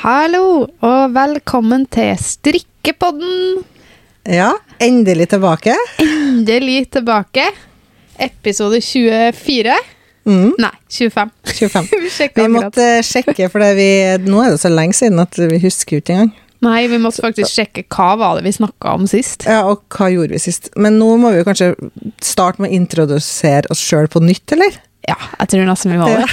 Hallo, og velkommen til Strikkepodden. Ja, endelig tilbake. Endelig tilbake. Episode 24. Mm, Nei, 25. 25. vi Vi måtte sjekke, for det vi, nå er det så lenge siden at vi husker ikke engang. Nei, vi måtte faktisk sjekke hva var det vi snakka om sist. Ja, og hva gjorde vi sist? Men nå må vi kanskje starte med å introdusere oss sjøl på nytt, eller? Ja, jeg tror nesten vi må det.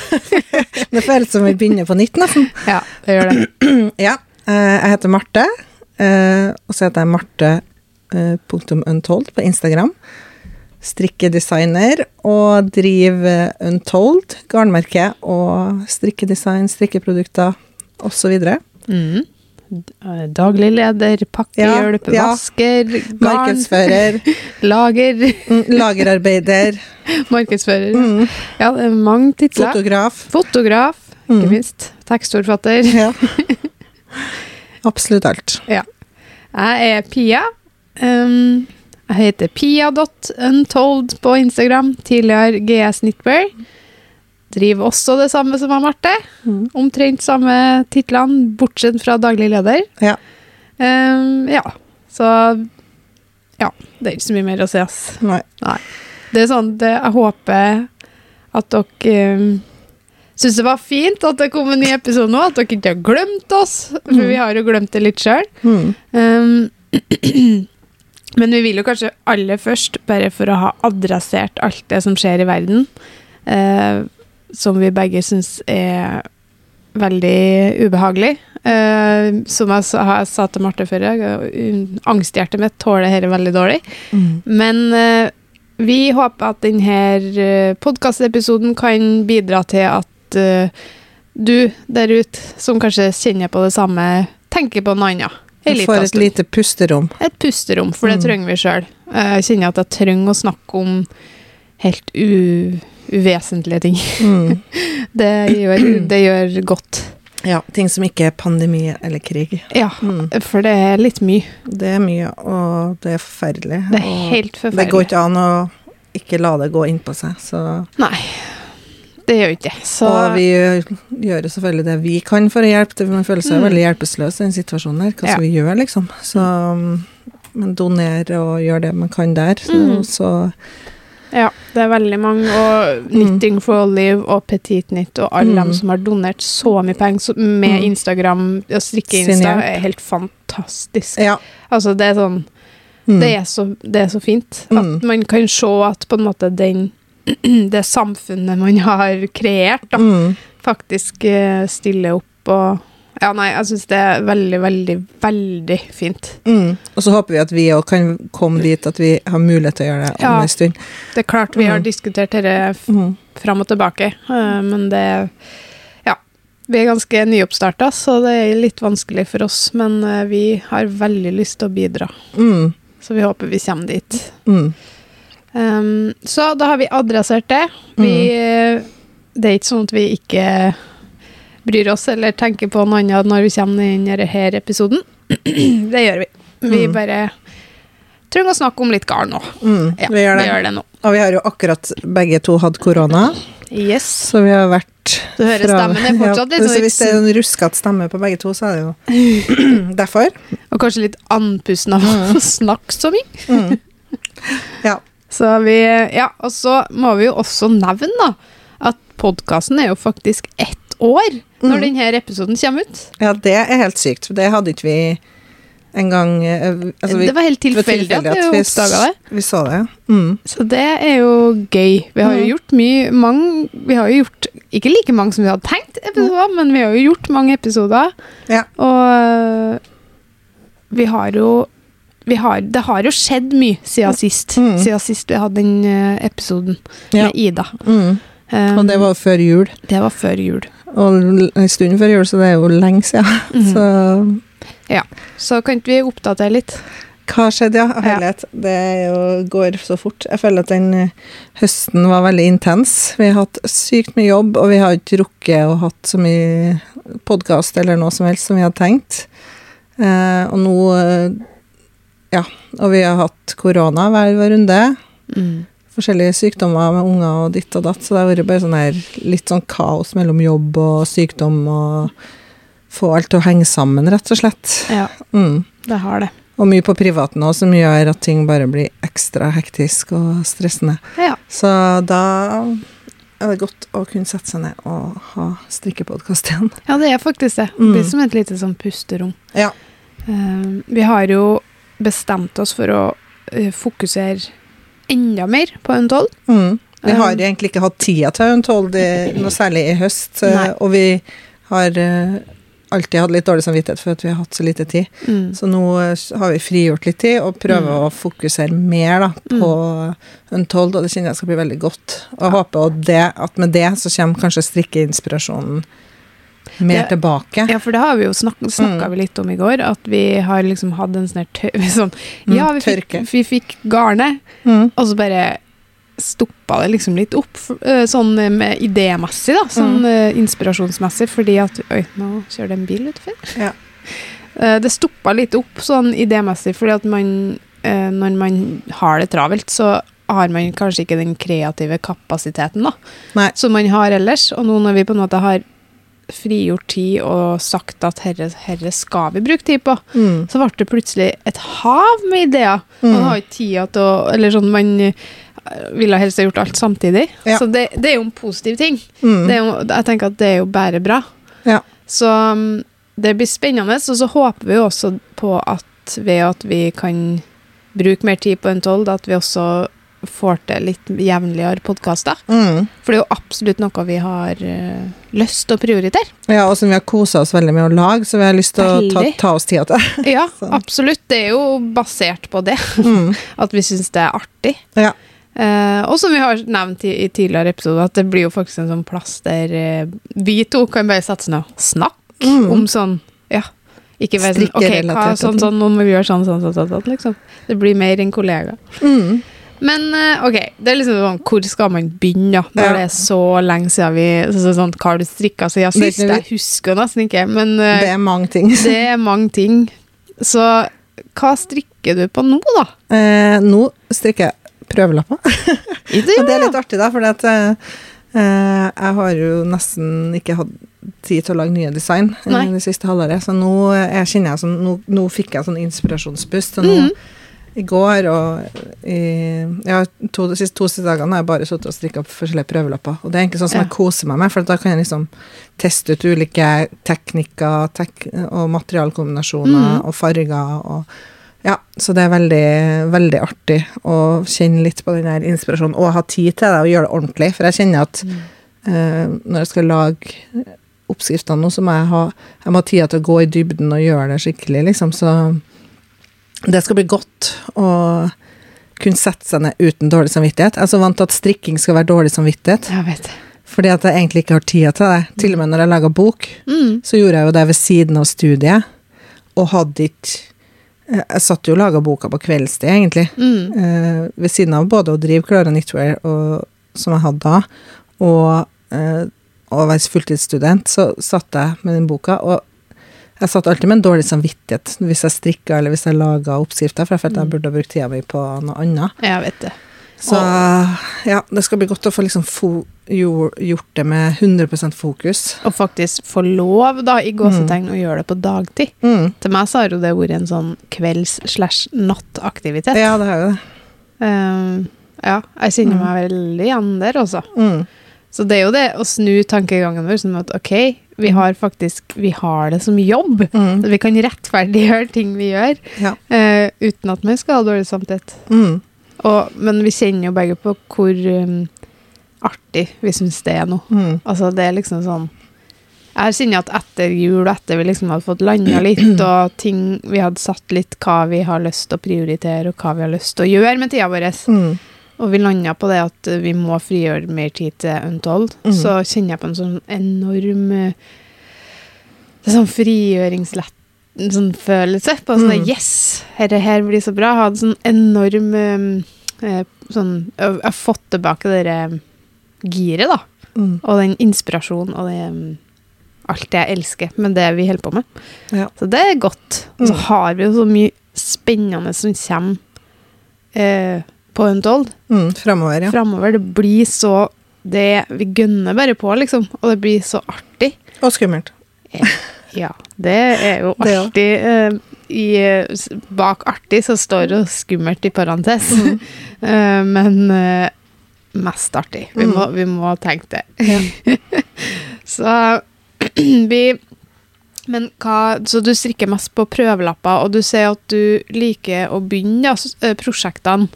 Det føles som vi begynner på nytt, nesten. Ja, det gjør det. Ja, eh, jeg heter Marte, eh, og så heter jeg Marte eh, på Instagram. Strikkedesigner og driver Untold, garnmerke og strikkedesign, strikkeprodukter osv. Mm. Daglig leder, pakkehjelp, Ja, ja. vasker, garn, Markedsfører, lager, mm, lagerarbeider, markedsfører. mm, Ja, det er mange titler. fotograf. Fotograf, ikke Mm. minst. tekstordfatter, Ja. Absolutt alt. Jeg er Pia. Um, jeg heter pia.untold på Instagram. Tidligere GS Knitwear. Driver også det samme som Marte. Mm. Omtrent samme titlene, bortsett fra daglig leder. Ja. Um, ja, så Ja, det er ikke så mye mer å si, ass. Nei. Det er sånn, det, jeg håper at dere um, syns det var fint at det kom en ny episode nå, at dere ikke har glemt oss. For Mm. vi har jo glemt det litt sjøl. Mm. Um, men vi vil jo kanskje aller først, bare for å ha adressert alt det som skjer i verden, eh, som vi begge syns er veldig ubehagelig. Uh, som jeg sa, jeg sa til Marte før, i dag, angsthjertet mitt tåler dette veldig dårlig. Mm. Men uh, vi håper at denne podkastepisoden kan bidra til at uh, du der ute, som kanskje kjenner på det samme, tenker på noe annet. Liten får et lite pusterom. Et pusterom, for det Mm. trenger vi sjøl. Jeg kjenner at jeg trenger å snakke om helt u uvesentlige ting. Mm. Det gjør, det gjør godt. Ja, ting som ikke er pandemi eller krig. Ja, Mm. for det er litt mye. Det er mye, og det er forferdelig. Det er helt forferdelig. det går ikke an å ikke la det gå inn på seg. Så. Nei, det gjør ikke det. Så Og vi gjør selvfølgelig det vi kan for å hjelpe. Man føler seg Mm. veldig hjelpeløs i den situasjonen her. Hva skal Ja. vi gjøre, liksom? Så men donere og gjøre det man kan der. Så, Mm. så Ja, det er veldig mange, og Knitting for Olive og Petit Knit og alle Mm. dem som har donert så mye penger med Mm. Instagram og strikke-insta, er helt fantastisk. ja. Altså, det er sånn Mm. det, er så, det er så fint. Mm. At man kan se at på en måte den det samfunnet man har kreert, da, Mm. faktisk eh, stiller opp og Ja, nei, jeg syns det er veldig, veldig, veldig fint. Mm. Og så håper vi at vi òg kan komme dit at vi har mulighet til å gjøre det om Ja. en stund. Det er klart vi har Mm. diskutert dette Mm. fram og tilbake, eh, men det Ja. Vi er ganske nyoppstarta, så det er litt vanskelig for oss, men eh, vi har veldig lyst til å bidra. Mm. Så vi håper vi kommer dit. Mm. Um, så da har vi adressert det. Vi, Mm. Det er ikke sånn at vi ikke bryr oss eller tenker på noe annet når vi kommer inn i denne episoden. det gjør vi. Vi Mm. bare trenger å snakke om litt garn nå. Mm. Ja, vi gjør det. Vi gjør det nå. Og vi har jo akkurat begge to hatt korona, Yes. så vi har vært Du hører stemmen er fortsatt litt ja, så sånn Hvis det er en ruskete stemme på begge to, så er det jo derfor. Og kanskje litt andpusten av å snakke så mye. Mm. Ja. Så vi, ja, og så må vi jo også nevne da, at podkasten er jo faktisk ett år når Mhm. denne episoden kommer ut. ja, det er helt sykt, for det hadde ikke vi en gang eh, altså det var helt tilfeldig at at vi oppdaga det. Vi så det. Mm. Så det er jo gøy. Vi har jo Mhm. gjort mye mange, Vi har jo gjort ikke like mange som vi hadde tenkt, episoder, men vi har jo gjort mange episoder. Ja. Og øh, vi har jo vi har, Det har jo skjedd mye siden sist. Mm. Siden sist vi hadde den øh, episoden Ja. med Ida. Mm. Um, Og det var før jul, det var før jul. Og en stund før jul, så det er jo lenge siden. Mhm. Så Så kan ikke vi oppdatere litt? hva skjedde, ja? Helhet. Ja. Det jo, går så fort. Jeg føler at den eh, høsten var veldig intens. Vi har hatt sykt mye jobb, og vi har ikke rukket å hatt så mye podkast eller noe som helst som vi hadde tenkt. Eh, og nå eh, Ja. Og vi har hatt korona hver vår runde. Mm. Forskjellige sykdommer med unger og ditt og datt, så det har vært bare sånn her litt sånn kaos mellom jobb og sykdom og få alt til å henge sammen, rett og slett. Ja, Mm. det har det. Og mye på privaten òg, som gjør at ting bare blir ekstra hektisk og stressende. Ja. Så da er det godt å kunne sette seg ned og ha strikkepodkast igjen. ja, det er faktisk det. Det Mm. blir som et lite sånn pusterom. Ja. Uh, vi har jo bestemt oss for å uh, fokusere enda mer på Untold. Mm. Vi Um, har egentlig ikke hatt tida til Untold noe særlig i høst, eh, Nei. og vi har eh, alltid hatt litt dårlig samvittighet for at vi har hatt så lite tid. Mm. Så nå eh, har vi frigjort litt tid og prøver Mm. å fokusere mer da, på Untold, og det kjenner jeg skal bli veldig godt. Og jeg håper at, det, at med det så kommer kanskje strikkeinspirasjonen mer Det- tilbake. Ja, for det har vi jo snakka Mm. vi litt om i går, at vi har liksom hatt en sånn sånn, Mm, Ja, vi fikk, vi fikk garnet, Mm. og så bare stoppa det liksom litt opp, sånn med idémessig, da. Sånn Mm. inspirasjonsmessig, fordi at Oi, nå kjører det en bil utenfor. Ja. Eh, Det stoppa litt opp sånn idémessig, fordi at man Når man har det travelt, så har man kanskje ikke den kreative kapasiteten da, Nei. som man har ellers. Og nå når vi på en måte har frigjort tid og sagt at herre, herre skal vi bruke tid på, Mm. så ble det plutselig et hav med ideer. Mm. Man har ikke tida til å Eller sånn, man eh, ville helst ha gjort alt samtidig. Ja. Så det, det er jo en positiv ting. Mm. Det er jo, jeg tenker at det er jo bare bra. Ja. Så um, det blir spennende, og så håper vi jo også på at ved at vi kan bruke mer tid på Untold, at vi også får til litt jevnligere podkaster. Mm. For det er jo absolutt noe vi har uh, lyst til å prioritere. Ja, og som vi har kosa oss veldig med å lage, så vi har lyst til å ta, ta oss tida til. Ja, absolutt. Det er jo basert på det. Mm. At vi syns det er artig. Ja. Uh, og som vi har nevnt i, i tidligere episoder, at det blir jo faktisk en sånn plass der uh, vi to kan bare sette oss ned og snakke Mm. om sånn Ja. Ikke være sånn Ok, hva, sånn, sånn, nå må vi gjøre sånn, sånn, sånn, sånn, liksom. Det blir mer enn kollega. Mm. Men eh, ok, det er liksom sånn Hvor skal man begynne? Når Ja. det er så lenge siden vi så, så, sånn, Hva har du strikka siden sist? Jeg husker nesten ikke, men eh, Det er mange ting. det er mange ting. Så hva strikker du på nå, da? Eh, nå strikker jeg prøvelapper. Det, Og det er litt artig, da, for eh, eh, jeg har jo nesten ikke hatt tid til å lage nye design Nei. det siste halvåret, så nå, jeg kjenner jeg sånn, nå, nå fikk jeg sånn inspirasjonspust. Så nå, Mhm. I går og i, ja, to, de siste, to siste dagene har jeg bare sittet og strikka forskjellige prøvelapper. Og det er egentlig sånn som Ja. jeg koser meg med, for da kan jeg liksom teste ut ulike teknikker tek og materialkombinasjoner mm. og farger og ja, så det er veldig, veldig artig å kjenne litt på den der inspirasjonen, og ha tid til det og gjøre det ordentlig. For jeg kjenner at eh, når jeg skal lage oppskriftene nå, så må jeg ha, jeg må ha tida til å gå i dybden og gjøre det skikkelig, liksom. Så det skal bli godt å kunne sette seg ned uten dårlig samvittighet. Jeg er så vant til at strikking skal være dårlig samvittighet, Jeg vet. fordi at jeg egentlig ikke har tida til det. Til og med når jeg laga bok, Mm. så gjorde jeg jo det ved siden av studiet, og hadde ikke eh, Jeg satt jo og laga boka på kveldstid, egentlig. Mm. Eh, ved siden av både å drive Klara Knitwear, og, som jeg hadde da, og eh, å være fulltidsstudent, så satt jeg med den boka, og jeg satt alltid med en dårlig samvittighet hvis jeg strikka eller hvis jeg laga oppskrifter, for jeg følte jeg burde ha brukt tida mi på noe annet. Jeg vet det. Så ja, det skal bli godt å få liksom gjort, gjort det med 100% fokus. Og faktisk få lov, da, i gåsetegn, å gjøre det på dagtid. Mm. Til meg så har jo det vært en sånn kvelds-slash-natt-aktivitet. Ja, det er jo det. Um, ja, jeg kjenner meg veldig igjen der, også. Mm. Så det er jo det å snu tankegangen vår som at ok, vi har faktisk Vi har det som jobb. Mm. Vi kan rettferdiggjøre ting vi gjør, Ja. uh, uten at vi skal ha dårlig samvittighet. Mm. Og- Men vi kjenner jo begge på hvor um, artig vi syns det er nå. Mm. Altså, det er liksom sånn Jeg kjenner at etter jul, etter vi liksom hadde fått landa litt, og ting Vi hadde satt litt hva vi har lyst til å prioritere, og hva vi har lyst til å gjøre med tida vår, Mm. Og vi landa på det at vi må frigjøre mer tid til Untold, Mm. så kjenner jeg på en sånn enorm eh, det er sånn frigjøringslett sånn følelse på sånn Mm. Yes, dette her blir så bra. Jeg hadde sånn enorm eh, eh, sånn Jeg har fått tilbake det der, giret, da. Mm. Og den inspirasjonen og det mm, Alt det jeg elsker med det vi holder på med. Ja. Så det er godt. Og så Mm. har vi jo så mye spennende som kommer eh, på Untold Mm. Framover, ja. framover. Det blir så det, Vi gønner bare på, liksom. Og det blir så artig. Og skummelt. Ja, det er jo artig. eh, i, bak artig så står det skummelt i parentes. Mm. Eh, men eh, mest artig. Vi, Mm. må, vi må tenke det. så vi Men hva Så du strikker mest på prøvelapper, og du sier at du liker å begynne eh, prosjektene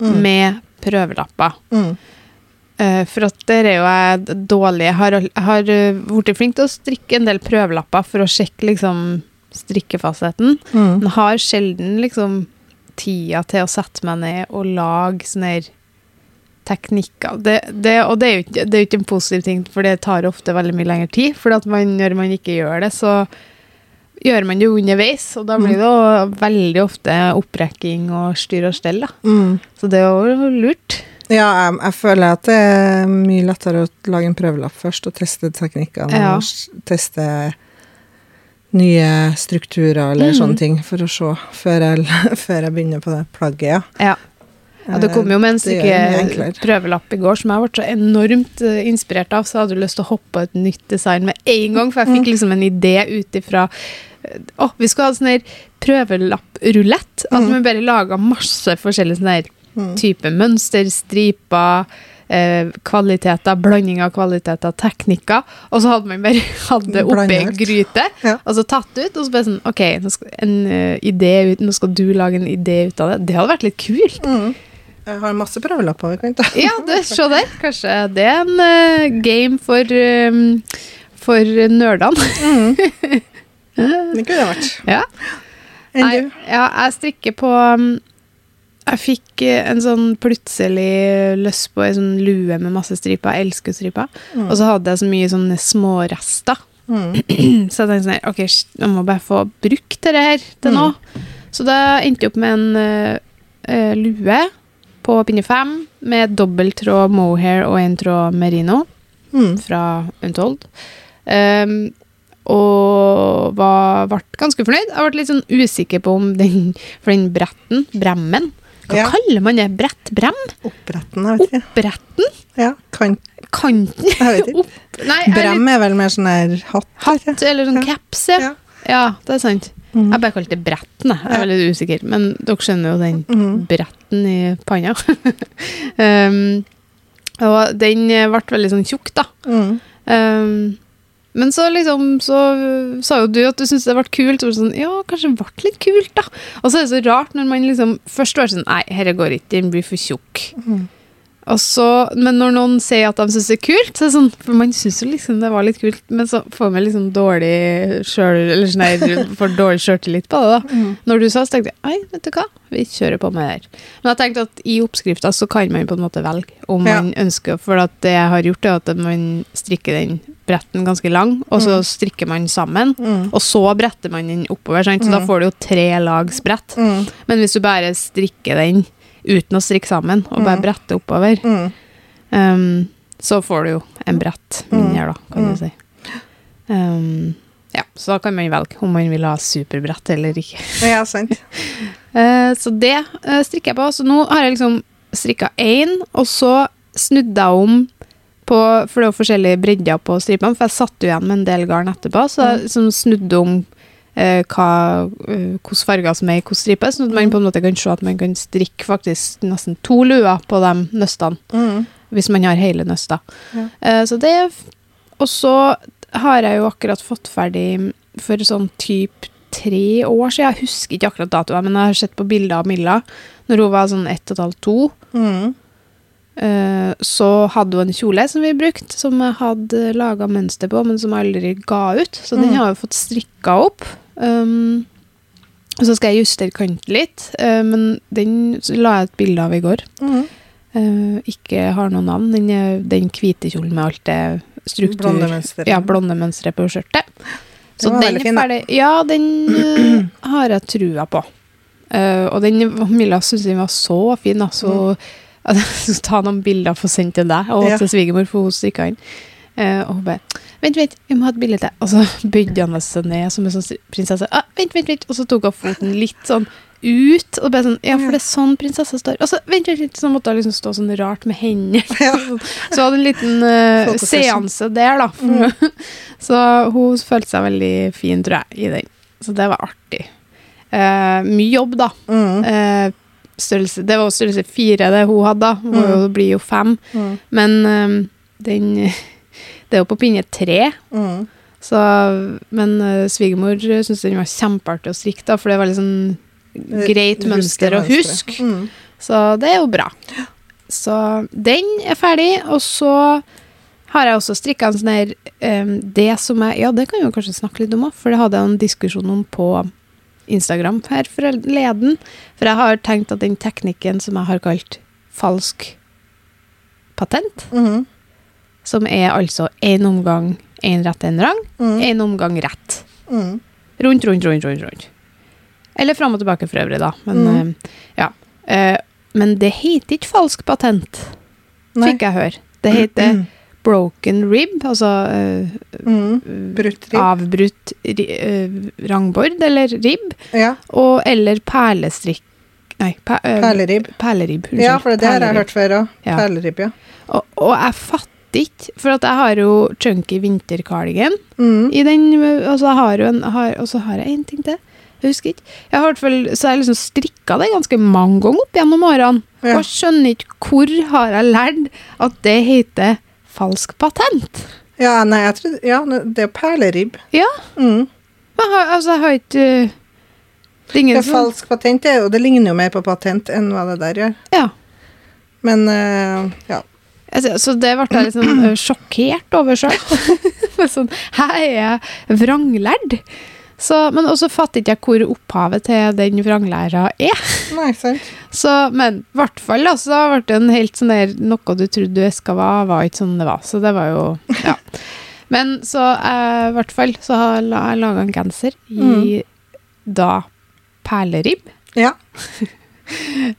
Mm. med prøvelapper. Mm. Uh, for at der er jo jeg dårlig. Jeg har, har eh, blitt flink til å strikke en del prøvelapper for å sjekke liksom strikkefastheten. Mm. Men har sjelden liksom tida til å sette meg ned og lage sånne her teknikker. Det, det, og det er, jo det er jo ikke en positiv ting, for det tar ofte veldig mye lengre tid. For man, når man ikke gjør det, så gjør man det underveis, og da blir det mm. veldig ofte opprekking og styr og stell. da. Mm. Så det er jo lurt. Ja, jeg, jeg føler at det er mye lettere å lage en prøvelapp først og teste teknikkene Ja. og teste nye strukturer eller mm. sånne ting for å se før jeg, før jeg begynner på det plagget. Ja. Ja. Ja, det kom jo med en stykke prøvelapp i går som jeg ble så enormt eh, inspirert av, så jeg hadde lyst til å hoppe på et nytt design med en gang, for jeg fikk liksom en idé ut ifra eh, Å, vi skulle ha sånn prøvelapprulett. At Mm. vi bare laga masse forskjellige sånne Mm. type mønster, striper, eh, kvaliteter, blanding av kvaliteter, teknikker. Og så hadde man bare hatt det oppi ei gryte, Ja. og så tatt ut, og så bare sånn OK, nå skal, en uh, idé ut, nå skal du lage en idé ut av det. Det hadde vært litt kult. Mm. Jeg har masse prøvelapper. Ja, det, se der. Kanskje det er en uh, game for, um, for nerdene. Mm. Det kunne det vært. Ja. Enn du? ja, jeg strikker på um, Jeg fikk eh, en sånn plutselig lyst på ei sånn lue med masse striper. Jeg elsker striper. Mm. Og så hadde jeg så mye sånne smårester. Mm. Så jeg tenkte sånn her, ok, jeg må bare få brukt dette her til Mm. Så da endte jeg opp med en eh, lue på pinne fem med dobbelttråd mohair og en tråd merino Mm. fra Untold. Um, og var, ble ganske fornøyd. Jeg ble litt sånn usikker på om den For den bretten, bremmen Hva Ja. kaller man det? Brettbrem? Oppretten, jeg vet ikke. Bretten? Ja, kant. Kanten? jeg vet ikke. Opp Nei, er Brem er vel mer sånn der hatt? hatt eller sånn Ja. caps, ja. Ja. Ja, det er sant. Mm. Jeg bare kalte det bretten, jeg. Er veldig usikker. Men dere skjønner jo den Mm. bretten i panna. um, og den ble veldig sånn tjukk, da. Mm. Um, men så liksom så sa jo du at du syntes det ble kult. Og sånn, ja, kanskje det ble litt kult, da. Og så er det så rart når man liksom først var sånn Nei, dette går ikke, den blir for tjukk. Mm. Og så, men når noen sier at de syns det er kult, så er det sånn For man syns jo liksom det var litt kult, men så får man liksom dårlig sjøl Eller sånn får dårlig sjøltillit på det, da. Mm. Når du sa så tenkte jeg Oi, vet du hva, vi kjører på med det her. Men jeg tenkte at i oppskrifta så kan man på en måte velge om Ja. man ønsker For det jeg har gjort, er at man strikker den bretten ganske lang, og så Mm. strikker man sammen. Mm. Og så bretter man den oppover, sant? så da Mm. får du jo tre lags brett. Mm. Men hvis du bare strikker den uten å strikke sammen, og bare brette oppover, Mm. um, så får du jo en brett mindre, da, kan Mm. du si. Um, ja, så da kan man velge om man vil ha superbrett eller ikke. Ja, sant. uh, så det uh, strikker jeg på. Så nå har jeg liksom strikka én, og så snudde jeg om på For det er jo forskjellige bredder på stripene, for jeg satt jo igjen med en del garn etterpå, så jeg liksom snudde om hva, eh, hvilke farger som er i hvilke striper, sånn at man på en måte kan se at man kan strikke faktisk nesten to luer på de nøstene, Mm. hvis man har hele nøster. Ja. Eh, så det Og så har jeg jo akkurat fått ferdig for sånn type tre år siden. Jeg husker ikke akkurat datoen, men jeg har sett på bilder av Milla når hun var sånn ett og et halvt, to. Mm. Eh, så hadde hun en kjole som vi brukte, som jeg hadde laga mønster på, men som jeg aldri ga ut. Så den Mm. har jeg fått strikka opp. Um, og så skal jeg justere kanten litt, uh, men den la jeg et bilde av i går. Mm. Uh, ikke har noe navn. Den, er- den hvite kjolen med alt det struktur Blondemønster. Ja, blonde mønsteret på skjørtet. Så den, den er fin, ferdig. Ja, den uh, har jeg trua på. Og den Milla syntes den var så fin, så at jeg skulle ta noen bilder og få sendt til deg og Mm. Ja. til svigermor, for hun strikka den. Eh, og hun bare Vent, vent, vi må ha et bilde til. Og så bøyde han seg ned som en sånn prinsesse. Ah, vent, vent, vent. Og så tok hun foten litt sånn ut, og bare sånn Ja, for det er sånn prinsesse står. Og så vent litt, så måtte hun liksom stå sånn rart med hendene. Så hadde en liten uh, seanse der, da. For, så hun følte seg veldig fin, tror jeg, i den. Så det var artig. Eh, mye jobb, da. Mm. Eh, størrelse, det var størrelse fire det hun hadde, da. Hun Mm. blir jo fem. Mm. Men um, den Det er jo på pinne tre. Mm. Så, men uh, svigermor syntes den var kjempeartig å strikke, da, for det var litt sånn greit Huske mønster å huske. Mm. Så det er jo bra. Så den er ferdig, og så har jeg også strikka en sånn her um, Det som jeg Ja, det kan vi jo kanskje snakke litt om òg, for det hadde jeg en diskusjon om på Instagram her forleden. For jeg har tenkt at den teknikken som jeg har kalt falsk patent, Mm. Som er altså én omgang én rett, én rang, Mm. omgang rett. Mm. Rundt, rundt, rundt, rundt. rundt. Eller fram og tilbake for øvrig, da. Men, Mm. eh, ja. Eh, men det heter ikke falsk patent, Nei. fikk jeg høre. Det heter broken rib, altså uh, Mm. Avbrutt eh, rangbord, eller ribb, Ja. og eller perlestrikk Nei, pe, uh, Perleribb. perleribb. Unnskyld. Ja, for det har jeg hørt før òg. Ja. Perleribb, ja. Og, og jeg fatter ikke, for jeg har jo chunky vinterkardigan. Mm. i den, og så har, en, har, og så har jeg en ting til. Jeg husker ikke. Jeg har fall, så jeg liksom strikka det ganske mange ganger opp gjennom årene. Ja. Og skjønner ikke hvor har jeg lært at det heter falsk patent. Ja, nei, jeg tror Ja, det er perleribb. Ja, Mm. men har, altså, jeg har ikke Det er ingen er som falsk patent, det, og det ligner jo mer på patent enn hva det der gjør. Ja. Men uh, ja. Altså, Så det ble jeg uh, sjokkert over sjøl. sånn, her er jeg vranglærd. Så, men også fatter ikke jeg hvor opphavet til den vranglæra er. Nei, sant. Så, men i hvert fall da, ble det en helt sånn der Noe du trodde du eska var, var ikke sånn det var. Så det var jo Ja. Men så eh, i hvert fall så har jeg laga en genser i da perleribb. Ja.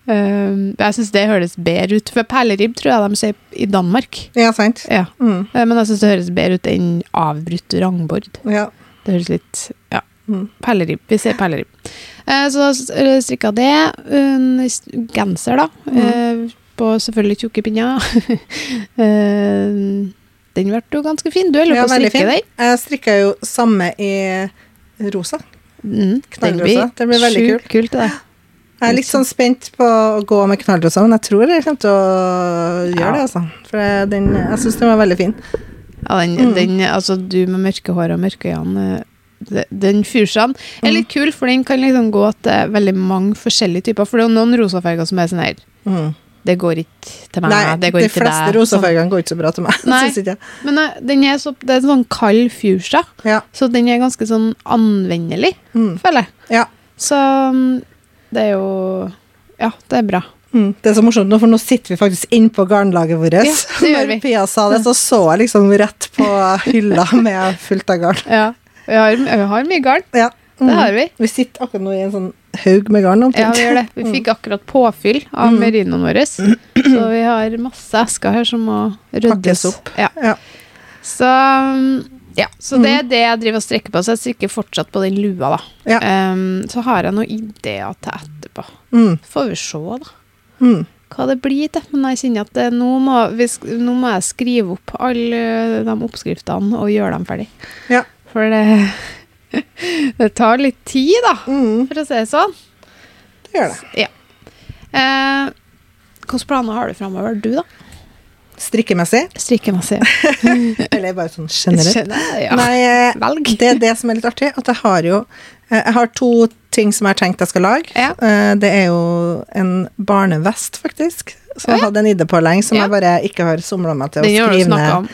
Um, jeg syns det høres bedre ut, for perleribb tror jeg de sier i Danmark. Ja, sant. Ja. Mm. Eh, Men jeg syns det høres bedre ut enn avbrutt rangbord. Ja. Det høres litt Ja. Mm. Perleribb. Vi sier perleribb. Uh, så strikka det. En genser, da. Mm. Uh, på selvfølgelig tjukke pinner. uh, den ble jo ganske fin. Du holder Ja, på å strikke den. Jeg strikka jo samme i rosa. Mm, den blir, Det blir veldig sjukt kult. Det. Jeg er litt sånn spent på å gå med knallrosa, men jeg tror jeg kommer til å gjøre det, altså. For den, jeg syns den var veldig fin. Ja, den, Mm. den, altså du med mørke hår og mørke øyne, den fuchsiaen er litt kul, for den kan liksom gå til veldig mange forskjellige typer. For det er jo noen rosafarger som er sånn her Mm. Det går ikke til meg, Nei, det går de ikke til deg. De fleste fargene går ikke så bra til meg. Nei. Men den er så, det er en sånn kald fuchsia, Ja. så den er ganske sånn anvendelig, Mm. føler jeg. Ja. Så mm, det er jo Ja, det er bra. Mm. Det er så morsomt for nå sitter vi faktisk innpå garnlaget vårt. Ja, det gjør vi. Når Pia sa det, så så jeg liksom rett på hylla med fullt av garn. Ja. Vi har, vi har mye garn. Ja. Det har vi. Vi sitter akkurat nå i en sånn haug med garn. omtrent. Ja, vi gjør det. Vi fikk akkurat påfyll av Mm. merinoen vår. Så vi har masse esker her som må ryddes Pakkes opp. Ja. Ja. Så, mm, ja. så det er det jeg driver og strekker på. Så jeg strikker fortsatt på den lua, da. Ja. Um, så har jeg noen ideer til etterpå. Mm. Får vi se, da. Mm. Hva det blir til. Men jeg kjenner at det, nå, må hvis, nå må jeg skrive opp alle de oppskriftene og gjøre dem ferdig. Ja. For det, det tar litt tid, da, Mm. for å si det sånn. Det gjør det. Eh, Hvilke planer har du framover, du, da? Strikkemessig, Strikkemessig. eller bare sånn generelt? Skjønner Ja. Nei, eh, Velg. det er det som er litt artig, at jeg har jo eh, Jeg har to ting som jeg har tenkt jeg skal lage. Ja. Eh, Det er jo en barnevest, faktisk, som jeg hadde en idé på lenge, som Ja. jeg bare ikke har somla meg til å skrive ned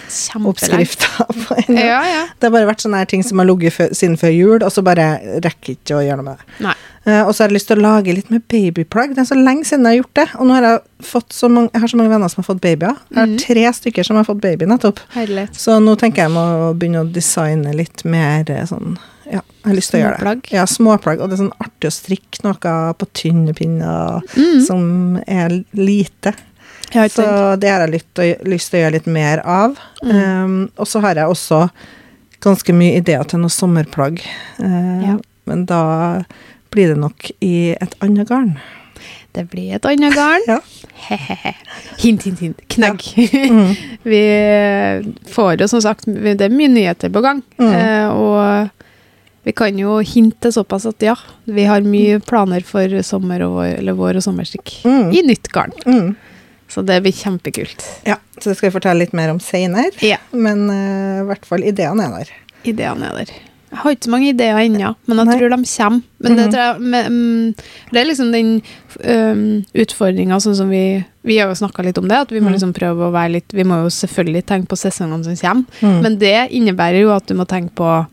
oppskrifta på ennå. Ja, ja. Det har bare vært sånne ting som har ligget siden før jul, og så bare rekker ikke å gjøre noe med det. Nei. Eh, og så har jeg lyst til å lage litt med babyplagg. Det er så lenge siden jeg har gjort det. Og nå har jeg fått så mange, jeg har så mange venner som har fått babyer. Jeg har Mhm. tre stykker som har fått baby nettopp. Herlighet. Så nå tenker jeg må begynne å designe litt mer eh, sånn Ja, jeg har lyst til å gjøre det. Ja, småplagg. Og det er sånn artig å strikke noe på tynne pinner Mm. som er lite. Så det har jeg lyst til å gjøre litt mer av. Mm. Um, og så har jeg også ganske mye ideer til noe sommerplagg. Uh, Ja. Men da blir det nok i et annet garn. Det blir et annet garn. Ja. Hint, hint, hint. Knagg. Mm. vi får jo som sagt Det er mye nyheter på gang. Mm. Eh, og vi kan jo hinte såpass at ja, vi har mye planer for sommer og vår, eller vår og sommerstikk Mm. i nytt garn. Mm. Så det blir kjempekult. Ja, så det skal vi fortelle litt mer om seinere. Ja. Men eh, i hvert fall ideene er der. Ideene er der. Jeg har ikke så mange ideer ennå, men jeg Nei. tror de kommer. Men det, Mhm. tror jeg, men, mm, det er liksom den um, utfordringa sånn som vi Vi har jo snakka litt om det, at vi må Mhm. liksom prøve å være litt Vi må jo selvfølgelig tenke på sesongene som kommer, Mm. men det innebærer jo at du må tenke på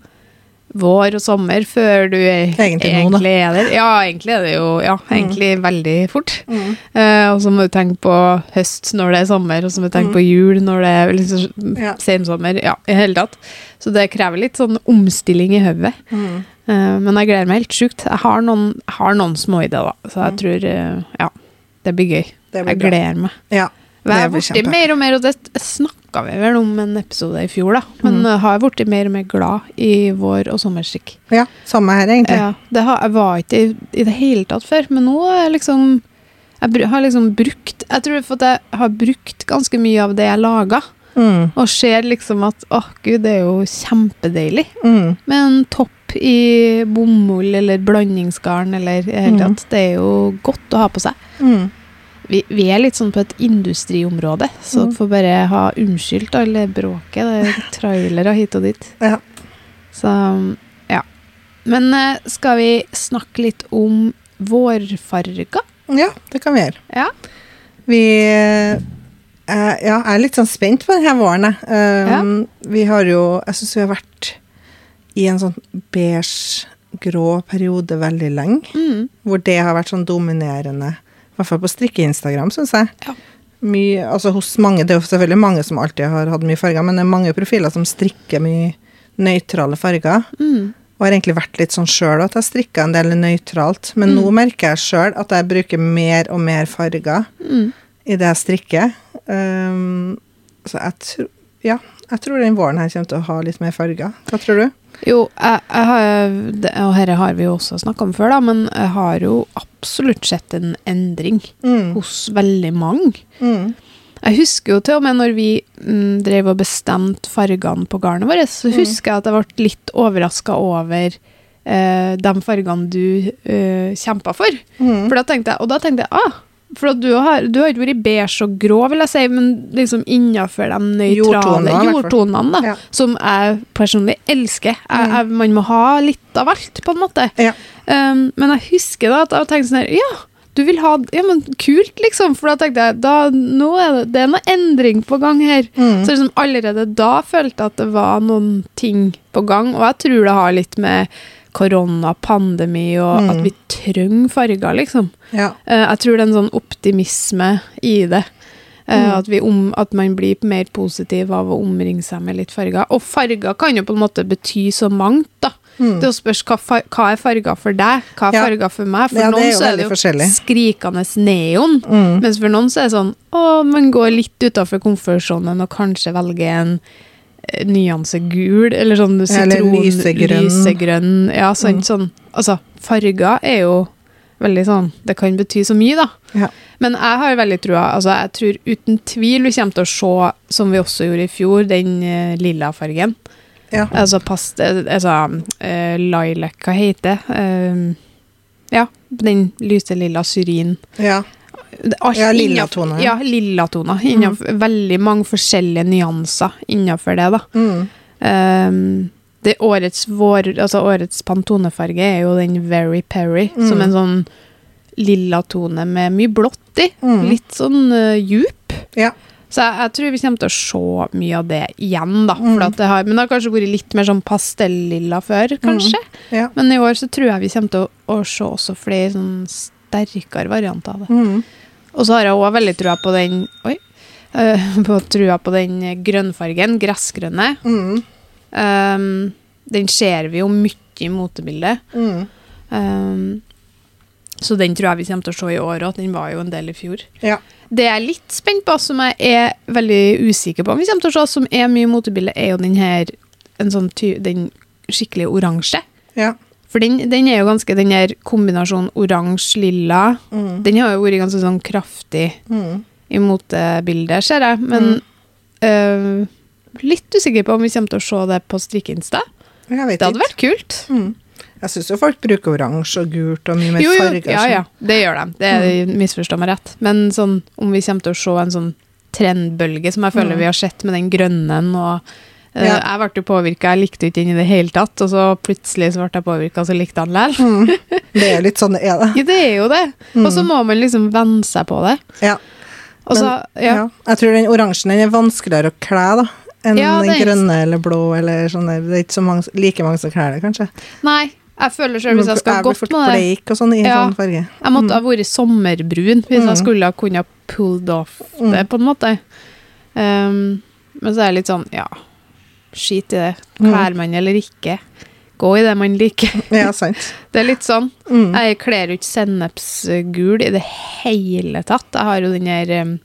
vår og sommer før du er, Egentlig egentlig er der. Ja, egentlig er det jo ja, egentlig veldig fort. Mm. Eh, og så må du tenke på høst når det er sommer, og så må du tenke på jul når det er liksom, Ja. sensommer. Ja, i hele tatt. Så det krever litt sånn omstilling i hodet. Mm. Eh, men jeg gleder meg helt sjukt. Jeg har noen, har noen småideer, da. Så jeg Mm. tror eh, Ja, det blir gøy. Det blir Jeg gleder meg. Ja, Det blir mer og mer, og det snakka vi vel om en episode i fjor, da. Men Mm. jeg har blitt mer og mer glad i vår- og sommerstrikk. Ja, samme her, egentlig. Ja, det har, jeg var ikke i, i det hele tatt før, men nå er jeg liksom Jeg har liksom brukt Jeg tror at jeg har brukt ganske mye av det jeg laga, Mm. og ser liksom at åh, gud, det er jo kjempedeilig Mm. med en topp i bomull eller blandingsgarn eller i det hele Mm. tatt. Det er jo godt å ha på seg. Mm. Vi, vi er litt sånn på et industriområde, så Mm. dere får bare ha unnskyldt alle bråket. Det er trailere hit og dit. Ja. Så ja. Men eh, skal vi snakke litt om vårfarger? ja, det kan vi gjøre. Ja. Vi eh, Ja, er litt sånn spent på denne våren, jeg. Um, Vi har jo Jeg syns vi har vært i en sånn beige-grå periode veldig lenge. Mm. Hvor det har vært sånn dominerende. Hvert fall på strikke-Instagram, syns jeg. Ja. Mye, altså hos mange, Det er jo selvfølgelig mange som alltid har hatt mye farger, men det er mange profiler som strikker mye nøytrale farger. Mm. Og har egentlig vært litt sånn sjøl at jeg strikker en del nøytralt. Men Mm. nå merker jeg sjøl at jeg bruker mer og mer farger Mm. i det jeg strikker. Um, så jeg tror Ja, jeg tror den våren her kommer til å ha litt mer farger. Hva tror du? Jo, jeg, jeg har, og dette har vi jo også snakka om før, da, men jeg har jo absolutt sett en endring Mm. hos veldig mange. Mm. Jeg husker jo til og med når vi mm, drev og bestemte fargene på garnet vårt, så Mm. husker jeg at jeg ble litt overraska over eh, de fargene du eh, kjempa for. Mm. For da tenkte jeg, og da tenkte jeg ah, for du har, du har ikke vært beige og grå, vil jeg si, men liksom innafor de nøytrale jordtonene, da, Ja. som jeg personlig elsker. Jeg, Mm. jeg, man må ha litt av alt, på en måte. Ja. Um, men jeg husker da at jeg tenkte sånn her Ja, du vil ha Ja, men kult, liksom. For da tenkte jeg da, nå er det, det er noe endring på gang her. Mm. Så liksom allerede da følte jeg at det var noen ting på gang. Og jeg tror det har litt med korona, pandemi og Mm. at vi trenger farger, liksom. ja. Eh, jeg tror det er en sånn optimisme i det. Eh, Mm. at, vi om, at man blir mer positiv av å omringe seg med litt farger. Og farger kan jo på en måte bety så mangt, da. Mm. Det spørs hva, far, hva er farger for deg, hva er Ja. farger for meg. For Ja, noen så er det jo skrikende neon, Mm. mens for noen så er det sånn å, man går litt utafor komfortsonen og kanskje velger en eh, nyanse gul, eller sånn sitron, lysegrønn. lysegrønn. Ja, sånn, Mm. sånn. Altså, farger er jo veldig sånn Det kan bety så mye, da. Ja. Men jeg har veldig trua Altså, jeg tror uten tvil vi kommer til å se, som vi også gjorde i fjor, den uh, lilla fargen. Ja. Altså paste Altså uh, lilac, hva heter det? Uh, ja, den lyse lilla syrin. ja. Alt Ja, lilla innenfor- Ja, lilla toner. Innenfor, Veldig mange forskjellige nyanser innenfor det, da. Mm. Um, det årets, vår, altså årets Pantone-farge er jo den Very Perry, Mm. som en sånn lilla tone med mye blått i. Mm. Litt sånn uh, djup. Ja. Så jeg, jeg tror vi kommer til å se mye av det igjen, da. Mm. Det har, men det har kanskje vært litt mer sånn pastellilla før, kanskje. Ja. Men i år så tror jeg vi kommer til å, å se også flere sånn sterkere varianter av det. Og så har jeg òg veldig trua på den Oi. eh, på trua på den grønnfargen, gressgrønne. Mm. Um, den ser vi jo mye i motebildet. Mm. Um, så den tror jeg vi kommer til å se i år, òg. den var jo en del i fjor. Ja. Det jeg er litt spent på, som jeg er veldig usikker på om vi kommer til å se, som er mye i motebildet, er jo den her en sånn ty den skikkelig oransje. Ja. For den, den er jo ganske Den der kombinasjonen oransje-lilla, Mm. den har jo vært ganske sånn kraftig Mm. i motebildet, ser jeg. Men øh, litt usikker på om vi kommer til å se det på Strikkeinsta. Det hadde ikke. vært kult. Mm. Jeg syns jo folk bruker oransje og gult og mye mer Jo, jo, farger. ja, sånn. ja, det gjør de. Det mm. misforstår meg rett. Men sånn, om vi kommer til å se en sånn trendbølge som jeg føler Mm. vi har sett med den grønne og Ja. Jeg ble jo påvirka, jeg likte jo ikke den i det hele tatt, og så plutselig så ble jeg påvirka, så likte han likevel. Mm. Det er litt sånn det er, det. Ja, det er jo det. Mm. Og så må man liksom venne seg på det. Ja. Så, Men, ja. ja. Jeg tror den oransjen den er vanskeligere å kle, da. Enn den grønne eller blå eller sånn der. Det er ikke så mange, like mange som kler det, kanskje. Nei, jeg føler selv hvis jeg skal gått med det sånn i Ja. sånn. Jeg måtte ha vært sommerbrun hvis Mm. jeg skulle ha kunnet pulled off Mm. det, på en måte. Um, men så er det litt sånn, ja, skit i det. Mm. Klær man eller ikke. Gå i det man liker. Ja, sant. Det er litt sånn. Mm. Jeg kler jo ikke sennepsgul i det hele tatt. Jeg har jo den der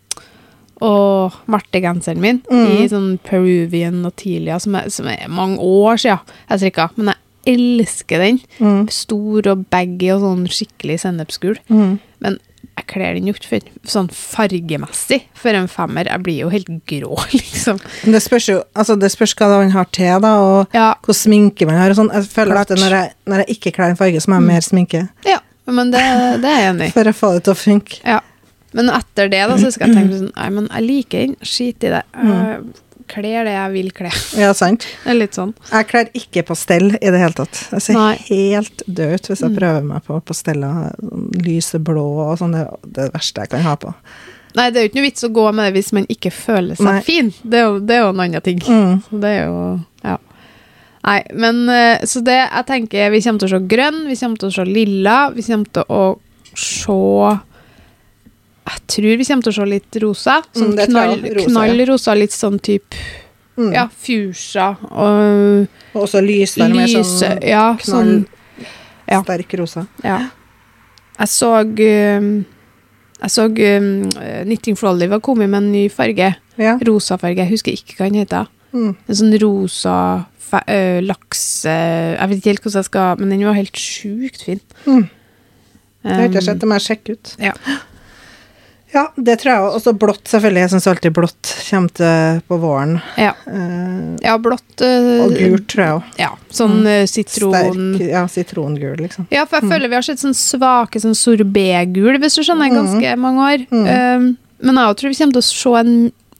og Marte-genseren min Mm. i sånn Peruvian og Tilia, som som er mange år siden jeg strikka. Men jeg elsker den. Mm. Stor og baggy og sånn skikkelig sennepsgul. Mm. Men jeg kler den jo ikke for, sånn fargemessig for en femmer. Jeg blir jo helt grå, liksom. Men Det spørs jo altså det spørs hva man har til, da, og Ja, hvor sminke man har og sånn. Jeg føler Klart. at når jeg, når jeg ikke kler en farge, så må jeg ha mer sminke ja men det, det er jeg enig i. for å få det til å funke. Ja. Men etter det, da, så skal jeg tenke sånn Nei, men jeg liker den. Skit i det. Jeg kler det jeg vil kle. Ja, sant. Det er litt sånn. Jeg kler ikke pastell i det hele tatt. Jeg ser Nei. helt død ut hvis jeg Mm. prøver meg på pasteller. Lyseblå og sånn. Det er det verste jeg kan ha på. Nei, det er jo ikke noe vits å gå med det hvis man ikke føler seg Nei. fin. Det er, jo, det er jo en annen ting. Mm. Så det er jo Ja. Nei, men eh, Så det jeg tenker Vi kommer til å se grønn, vi kommer til å se lilla, vi kommer til å se Jeg tror vi kommer til å se litt rosa. Sånn Mm, det tror knall. Rosa, knallrosa, litt sånn type Mm. Ja, fuchsia og Og også lys, der med sånn Ja, knall, sånn ja. sterk rosa. Ja. Jeg så um, Jeg så um, Knitting for Olive har kommet med en ny farge. Ja. Rosa farge. Jeg husker ikke hva den heter. Mm. En sånn rosa fa ø, lakse... Jeg vet ikke helt hvordan jeg skal Men den var helt sjukt fin. Mm. Det har ikke jeg Um, sett, det må jeg sjekke ut. Ja. Ja, det tror jeg også. blått, selvfølgelig. Jeg syns alltid blått kommer til på våren. Ja. Eh, ja, blått uh, og gult, tror jeg òg. Ja, sånn mm. sitron Sterk, ja, sitrongul, liksom. Ja, for jeg føler vi har sett sånn svake sånn sorbetgul, hvis du skjønner, i Mm. ganske mange år. Mm. Um, men jeg tror vi kommer til å se en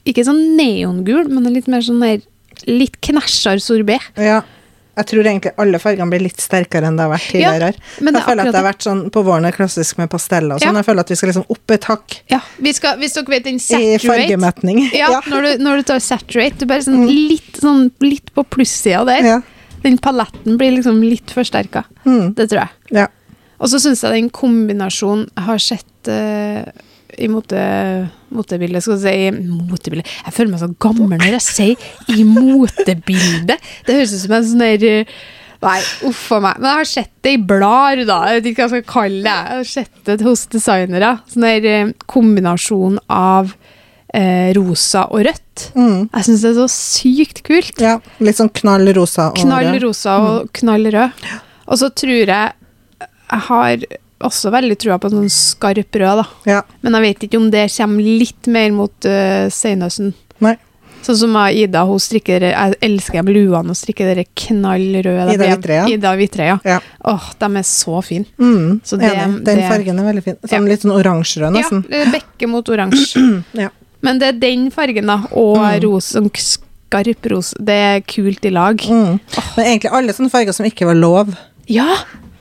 ikke sånn neongul, men en litt mer sånn der litt knæsjere sorbet. Ja. Jeg tror egentlig alle fargene blir litt sterkere enn det har vært Ja, tidligere. Men jeg er føler at det har vært sånn på våren er klassisk med pasteller og sånn. Ja. Jeg føler at vi skal liksom opp et hakk Ja, vi skal, hvis dere vet den i fargemetning. ja, Når, du, når du tar saturate, du bare sånn, Mm. litt, sånn, litt på plussida der. Ja. Den paletten blir liksom litt forsterka. Mm. Det tror jeg. Ja. Og så syns jeg den kombinasjonen har sett eh, i mote, motebildet Skal vi si motebildet Jeg føler meg så gammel når jeg sier 'i motebildet'. Det høres ut som en sånn der eh, Nei, uff a meg. Men jeg har sett det i blader, da. Jeg vet ikke hva jeg skal kalle det. Jeg har sett det hos designere. Sånn der eh, kombinasjon av eh, rosa og rødt. Mm. Jeg syns det er så sykt kult. ja. Litt sånn knall rosa. og Knall rød. rosa og knall rød. Og så tror jeg jeg har også veldig trua på en sånn skarp rød, da. Ja. Men jeg vet ikke om det kommer litt mer mot uh, senhøsten. Nei. Sånn som Ida, hun strikker Jeg elsker bluene luene og strikker dere knallrøde. Ida de- Ida Vitreia. Ja. Åh, de er så fine. Mm. Så det- Enig. Den det- fargen er veldig fin. Ja. Sånn litt sånn oransjerød, nesten. Ja, bekke mot oransje. Ja. Men det er den fargen, da, og Mm. rosa, sånn skarp rosa. Det er kult i lag. Mm. Men egentlig alle sånne farger som ikke var lov Ja!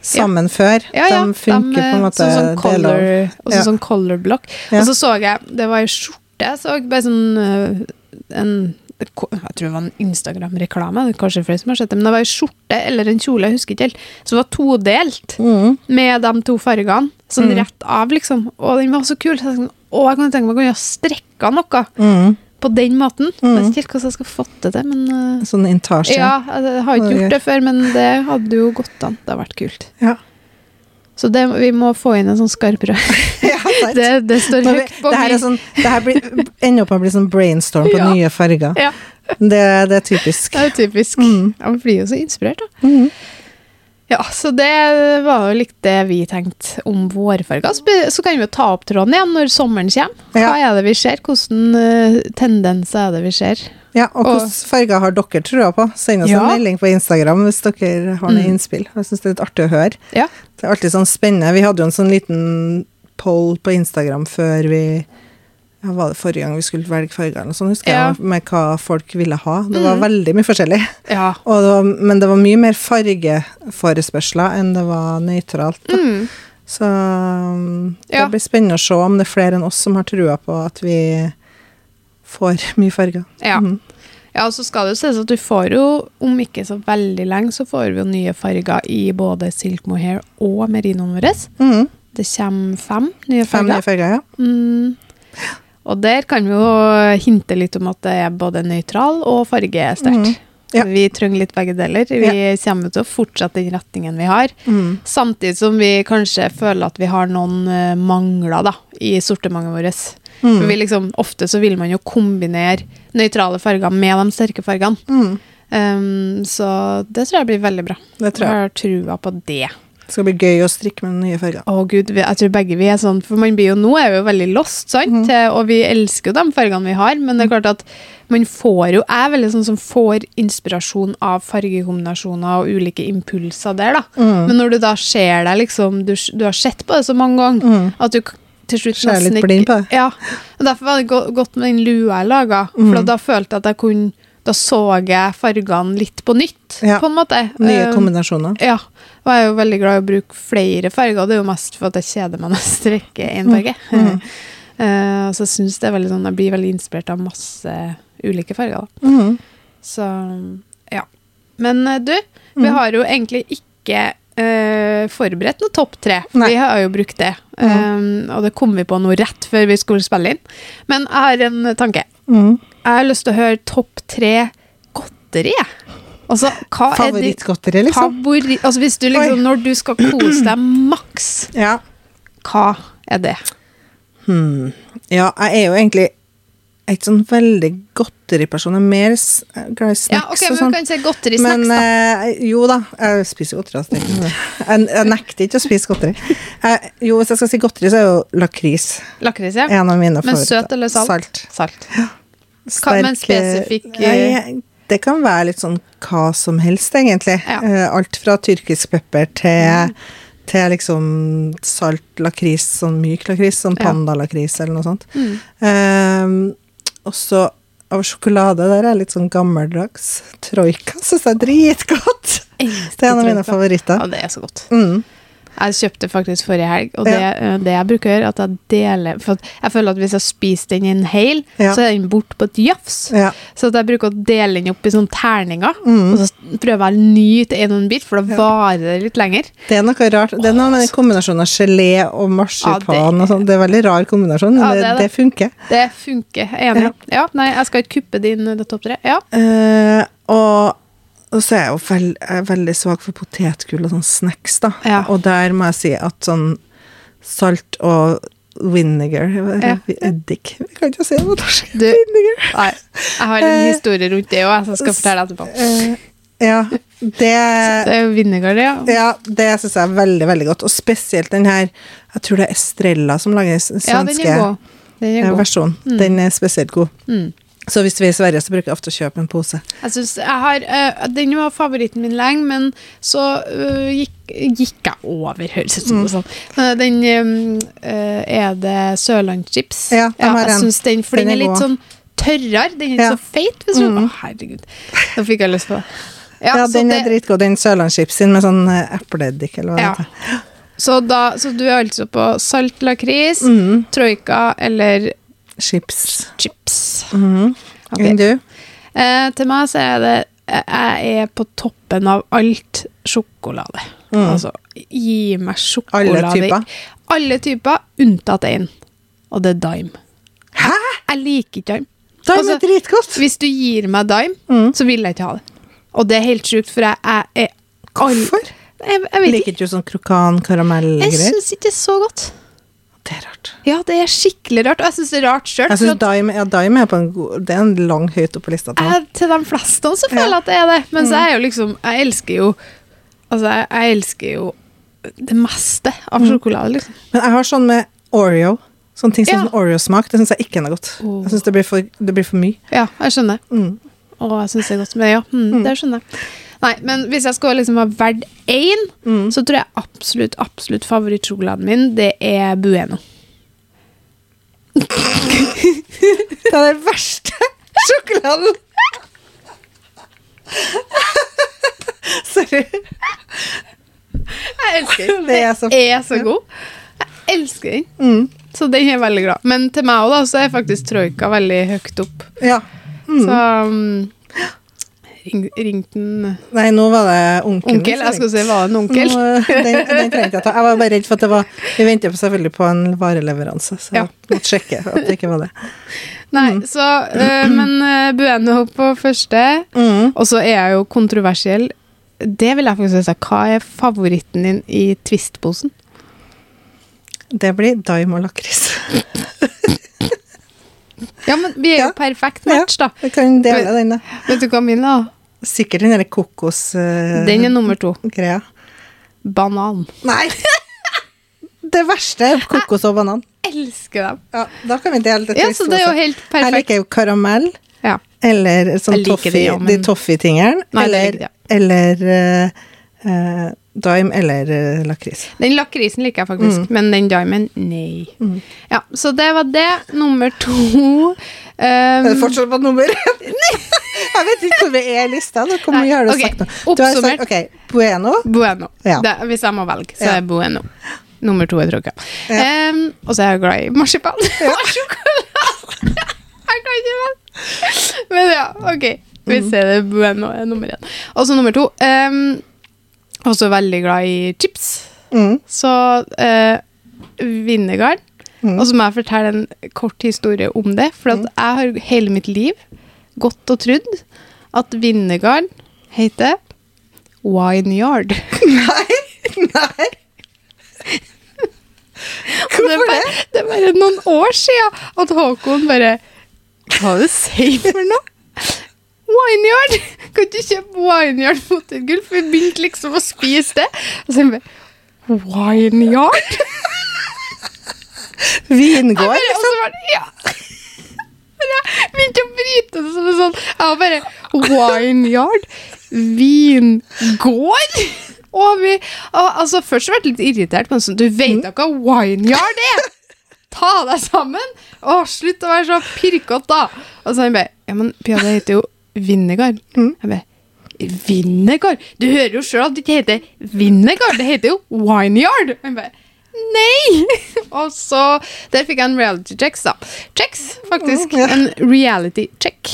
Sammen før, Ja, ja. de funker de, på en måte. Sånn, lov. color, også Ja. sånn color block. Og så så jeg, det var ei skjorte, jeg så bare sånn øh, en jeg tror det var en Instagram-reklame, kanskje flere som har sett det, men det var ei skjorte eller en kjole, jeg husker ikke helt, som var todelt Mm. med de to fargene, sånn Mm. rett av, liksom. Og den var så kul. Så jeg tenkte, å, jeg kunne tenke meg å kunne ha strekka noe Mm. På den måten. Jeg Mm. vet ikke helt hvordan jeg skal få til det, men øh, Sånn intasje. ja, jeg har ikke gjort det før, men det hadde jo gått an. Det har vært kult. Ja. Så det, vi må få inn en sånn skarp rød. Ja. Det, det står høyt på det her er sånn, det her blir, ender opp med å bli sånn brainstorm på Ja. nye farger. Ja, Det, det er typisk. det er typisk. Mm. Man blir jo så inspirert, da. Mm. Ja, så det var jo litt det vi tenkte om vårfarger. Så, så kan vi jo ta opp tråden igjen når sommeren kommer. Hva er det vi ser? Hvilke uh, tendenser er det vi ser? Ja, og Og- hvilke farger har dere trua på? Send oss Ja. en melding på Instagram hvis dere har noen Mm. innspill. Jeg syns det er litt artig å høre. Ja. Det er alltid sånn spennende. Vi hadde jo en sånn liten poll på Instagram før vi ja, Var det forrige gang vi skulle velge farger eller noe sånt, husker Ja. jeg, med hva folk ville ha. Det var Mm. veldig mye forskjellig. Ja. Det var, men det var mye mer fargeforespørsler enn det var nøytralt. Mm. Så um, det blir spennende å se om det er flere enn oss som har trua på at vi får mye farger. Ja. Mm. ja, og så skal det jo sies at du får jo, om ikke så veldig lenge, så får vi jo nye farger i både Silk Mohair og merinoen vår. Mm. Det kommer fem nye farger. Fem nye farger, ja. Mm. Og der kan vi jo hinte litt om at det er både nøytral og fargesterkt. Mm. Ja. Vi trenger litt begge deler. Vi kommer til å fortsette den retningen vi har. Mm. Samtidig som vi kanskje føler at vi har noen eh, mangler da, i sortimentet vårt. Mm. For liksom, ofte så vil man jo kombinere nøytrale farger med de sterke fargene. Mhm. Um, så det tror jeg blir veldig bra. Det tror jeg. Jeg har trua på det. Det skal bli gøy å strikke med nye farger. Å gud, jeg tror begge vi er sånn, for man blir jo, nå er vi jo veldig lost, sant? Mm. Og vi elsker jo de fargene vi har, men det er klart at man får jo, jeg er veldig sånn som får inspirasjon av fargekombinasjoner og ulike impulser der da. Mm. Men når du da ser deg liksom, du, du har sett på det så mange ganger, mm. at du til slutt nesten ikke... blind på det. Ja, og derfor var det go godt med den lua jeg laga, for Mhm. da følte jeg at jeg kunne, da så jeg fargene litt på nytt, Ja. på en måte. Nye Um, kombinasjoner. ja, og jeg er jo veldig glad i å bruke flere farger. Det er jo mest for at jeg kjeder meg når jeg strekker én farge. Mm. Eh, så jeg synes det er veldig sånn, jeg blir veldig inspirert av masse ulike farger. Da. Mm. Så ja. Men eh, du, vi Mhm. har jo egentlig ikke Uh, forberedt noe topp tre. Vi har jo brukt det. Mhm. Um, og det kom vi på nå rett før vi skulle spille inn. Men jeg har en tanke. Mhm. Jeg har lyst til å høre topp tre godteri. Altså, hva er Favorittgodteri, liksom? Favori, Altså, hvis du liksom, Oi. når du skal kose deg maks, Ja. hva er det? Hmm. Ja, jeg er jo egentlig ikke sånn veldig godteriperson. Jeg er mer glad i snacks Ja, ok, og men sånn. kan si godteri Men snacks, da. eh, jo da, jeg spiser godteri. altså. Jeg, jeg nekter ikke å spise godteri. Jo, hvis jeg skal si godteri, så er jo lakris Lakris, ja. en av mine Men søt eller salt? Salt. Salt. Hva- men spesifikk, jeg- Det kan være litt sånn hva som helst, egentlig. Ja. Eh, Alt fra tyrkisk pepper til, til liksom salt lakris, sånn myk lakris, sånn Ja. pandalakris eller noe sånt. Mm. Um, også av sjokolade der er litt sånn gammeldags. Troika syns jeg er dritgodt. Det er en av mine favoritter. Ja, det er så godt. Mm. Jeg kjøpte faktisk forrige helg, og det, Ja. eh, det jeg bruker å gjøre, at jeg deler For jeg føler at hvis jeg spiser den i en hel, Ja. så er den borte på et jafs. Ja. Så jeg bruker å dele den opp i sånne terninger, Mm. og så prøver jeg å nyte en og en bit, for da varer det litt lenger. Det er noe rart. Det er noe med den kombinasjonen av gelé og marsipan og sånn. Det er veldig rar kombinasjon, men Ja, det, det er funker. Det funker. Er Enig. Ja. nei, jeg skal ikke kuppe din eh, topp tre. Ja. Uh, og, og så er jeg jo veld, jeg er veldig svak for potetgull og sånn snacks, da. Ja. Og der må jeg si at sånn salt og vinegar Ja. Eddik Vi kan ikke si det på norsk. Vinegar. Nei, jeg har en Eh, historie rundt det òg, som jeg skal fortelle etterpå. Eh, ja, det Det er jo vinegar, det, ja. Ja, det syns jeg er veldig, veldig godt. Og spesielt den her Jeg tror det er Estrella som lager den Ja, den svenske er god. Den er eh, god. versjonen. Mm. Den er spesielt god. Mm. Så hvis vi er i Sverige, så bruker jeg ofte å kjøpe en pose. Jeg synes jeg har, uh, Den var favoritten min lenge, men så uh, gikk, gikk jeg over, høres ut som Mm. sånn. Uh, den eh, er det Sørlandschips. Ja, ja, har jeg en. synes den, for Den den, er litt god. sånn tørrere. Den er ikke Ja. så feit. Hvis Mm. Å, herregud. Da fikk jeg lyst på det. Ja, ja den er det- dritgod. Den sørlandschipsen med sånn epleeddik, eller hva Ja. det heter. Så, da, så du er altså på salt lakris, Mm. troika eller Chips. chips. Mm -hmm. okay. Enn du? Eh, til meg så er det Jeg er på toppen av alt sjokolade. Mm. Altså, gi meg sjokolade. Alle typer? Alle typer, unntatt én. Og det er dime. Hæ? Jeg liker ikke dime. Dime Altså, er dritgodt! Hvis du gir meg dime, Mm. så vil jeg ikke ha det. Og det er helt sjukt, for jeg, jeg er all- Hvorfor? Jeg, jeg Liker ikke. du sånn krokan, Jeg karamellgreier? syns ikke det er så godt. Det er rart. Ja, det er skikkelig rart. Og jeg syns det er rart sjøl. Jeg synes Dime, ja, Dime er på en god Det er en lang høyt oppe på lista. til. Jeg, til de fleste også føler jeg Ja. at det er det. Men Mm. så er jo liksom Jeg elsker jo Altså, jeg, jeg elsker jo det meste av Mm. sjokolade, liksom. Men jeg har sånn med Oreo. Sånne ting som Ja. sånn Oreo-smak, det syns jeg ikke er noe godt. Oh. Jeg syns det, det blir for mye. Ja, jeg skjønner. Mm. Og jeg syns det er godt. Men ja, mm, Mm. det skjønner jeg. Nei, men hvis jeg skal liksom ha valgt én, Mm. så tror jeg absolutt, absolutt favorittsjokoladen min, det er Bueno. Det er den verste sjokoladen! Sorry. Jeg elsker den. Det er så- Den er så god. Jeg elsker den. Mm. Så den er veldig glad. Men til meg da, så er faktisk troika veldig høyt opp. Ja. Mm. Så um, ring, ringte en Nei, nå var det onkelen. onkel. Jeg skulle si, var det en onkel? Nå, den, den trengte jeg ta. Jeg var bare redd for at det var Vi venter selvfølgelig på en vareleveranse, så Ja. jeg måtte sjekke at det ikke var det. Nei, så øh, Men øh, Bueno på første. Mm. Og så er jeg jo kontroversiell. Det vil jeg faktisk si. Hva er favoritten din i Twist-posen? Det blir daim og lakris. Ja, men vi er jo Ja. perfekt match, da. Jeg kan dele den, da. Vet du hva min er? da? Sikkert den derre kokos... Uh, Den er nummer to. Banan. Nei! Det verste er kokos og banan. Jeg Elsker dem. Ja, da kan vi dele det. Ja, så det er jo helt Jeg perfekt. liker jo karamell, Ja. eller sånn Jeg toffee, det, ja, men- de toffee-tingeren. Nei, det ja. eller uh, eh, daim eller eh, lakris. Den lakrisen liker jeg faktisk, men den diamond, nei. Mm. Ja, så det var det. Nummer to Er det um, fortsatt på nummer Jeg vet ikke hvor vi er i lista. Hvor Nei, mye har du okay. sagt nå? Du har oppsummert. sagt, ok, Bueno. Bueno. Ja. Det, hvis jeg må velge, så Ja. er Bueno. Nummer to er tråkka. Ja. Um, og så er jeg glad i marsipan. Og sjokolade. jeg kan ikke velge. Men ja, ok. Vi Mm. ser det Bueno er nummer én. Og så nummer to. Um, også veldig glad i chips. Mm. Så eh, Vinnegarden. Mm. Og så må jeg fortelle en kort historie om det. For at jeg har hele mitt liv gått og trodd at Vinnegarden heter Wineyard. Nei! Nei! Hvorfor det, er bare, det er bare noen år siden at Håkon bare Hva er det du sier for noe? Wineyard! Kan du kjøpe Wineyard mot et gull? For vi begynte liksom å spise det. Og så bare Wineyard? Vingård, liksom. var ja. Men jeg begynte å bryte det som en sånn Jeg var bare Wineyard? Vingård? Og vi og, altså, Først ble jeg litt irritert, men sånn Du vet da hva wineyard er? Ta deg sammen! Å, slutt å være så pirkete, da! Og så han bare Ja, men Pia, det heter jo Vinnegard. Mm. Jeg bare Vinnegard? Du hører jo sjøl at det ikke heter Vinnegard, det heter jo Wineyard! Jeg bare Nei! Og så Der fikk jeg en reality check, da. Checks, faktisk. Mm, ja. En reality check.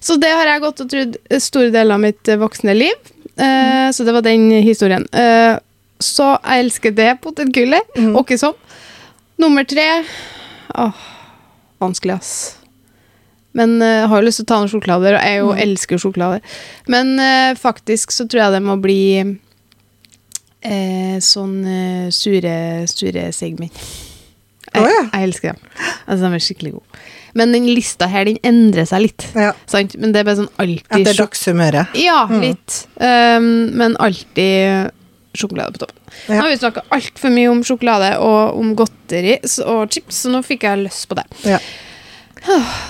Så det har jeg gått og trodd store deler av mitt eh, voksne liv. Eh, så det var den historien. Eh, så jeg elsker det potetgullet. Mm. Og ikke sånn. Nummer tre Åh, vanskelig, ass. Men uh, har jo lyst til å ta noen sjokolader, og jeg jo Mm. elsker sjokolader. Men uh, faktisk så tror jeg det må bli uh, sånn sure, sure segment. Jeg, oh, ja. jeg elsker dem. Altså, de er skikkelig gode. Men den lista her, den endrer seg litt. Ja. Sant? Men det er bare sånn alltid Etter dagshumøret. Ja, Mm. litt. Um, men alltid sjokolade på toppen. Nå har vi snakka altfor mye om sjokolade og om godteri og chips, så nå fikk jeg lyst på det. Ja.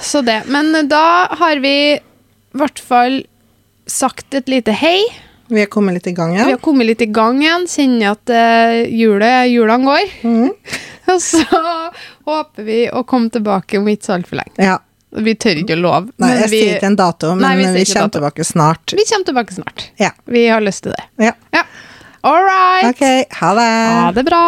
Så det. Men da har vi i hvert fall sagt et lite hei. Vi har kommet litt i gang Vi har kommet litt i gang igjen, kjenner at uh, julet, julene går. Mhm. Og så håper vi å komme tilbake om ikke så altfor lenge. Ja. Vi tør ikke å love, Nei, jeg vi, sier ikke en dato, men Nei, vi vi, kommer tilbake snart. vi kommer tilbake snart. Ja. Vi har lyst til det. ja. Ja. All right. Ok, ha det. Ha det bra.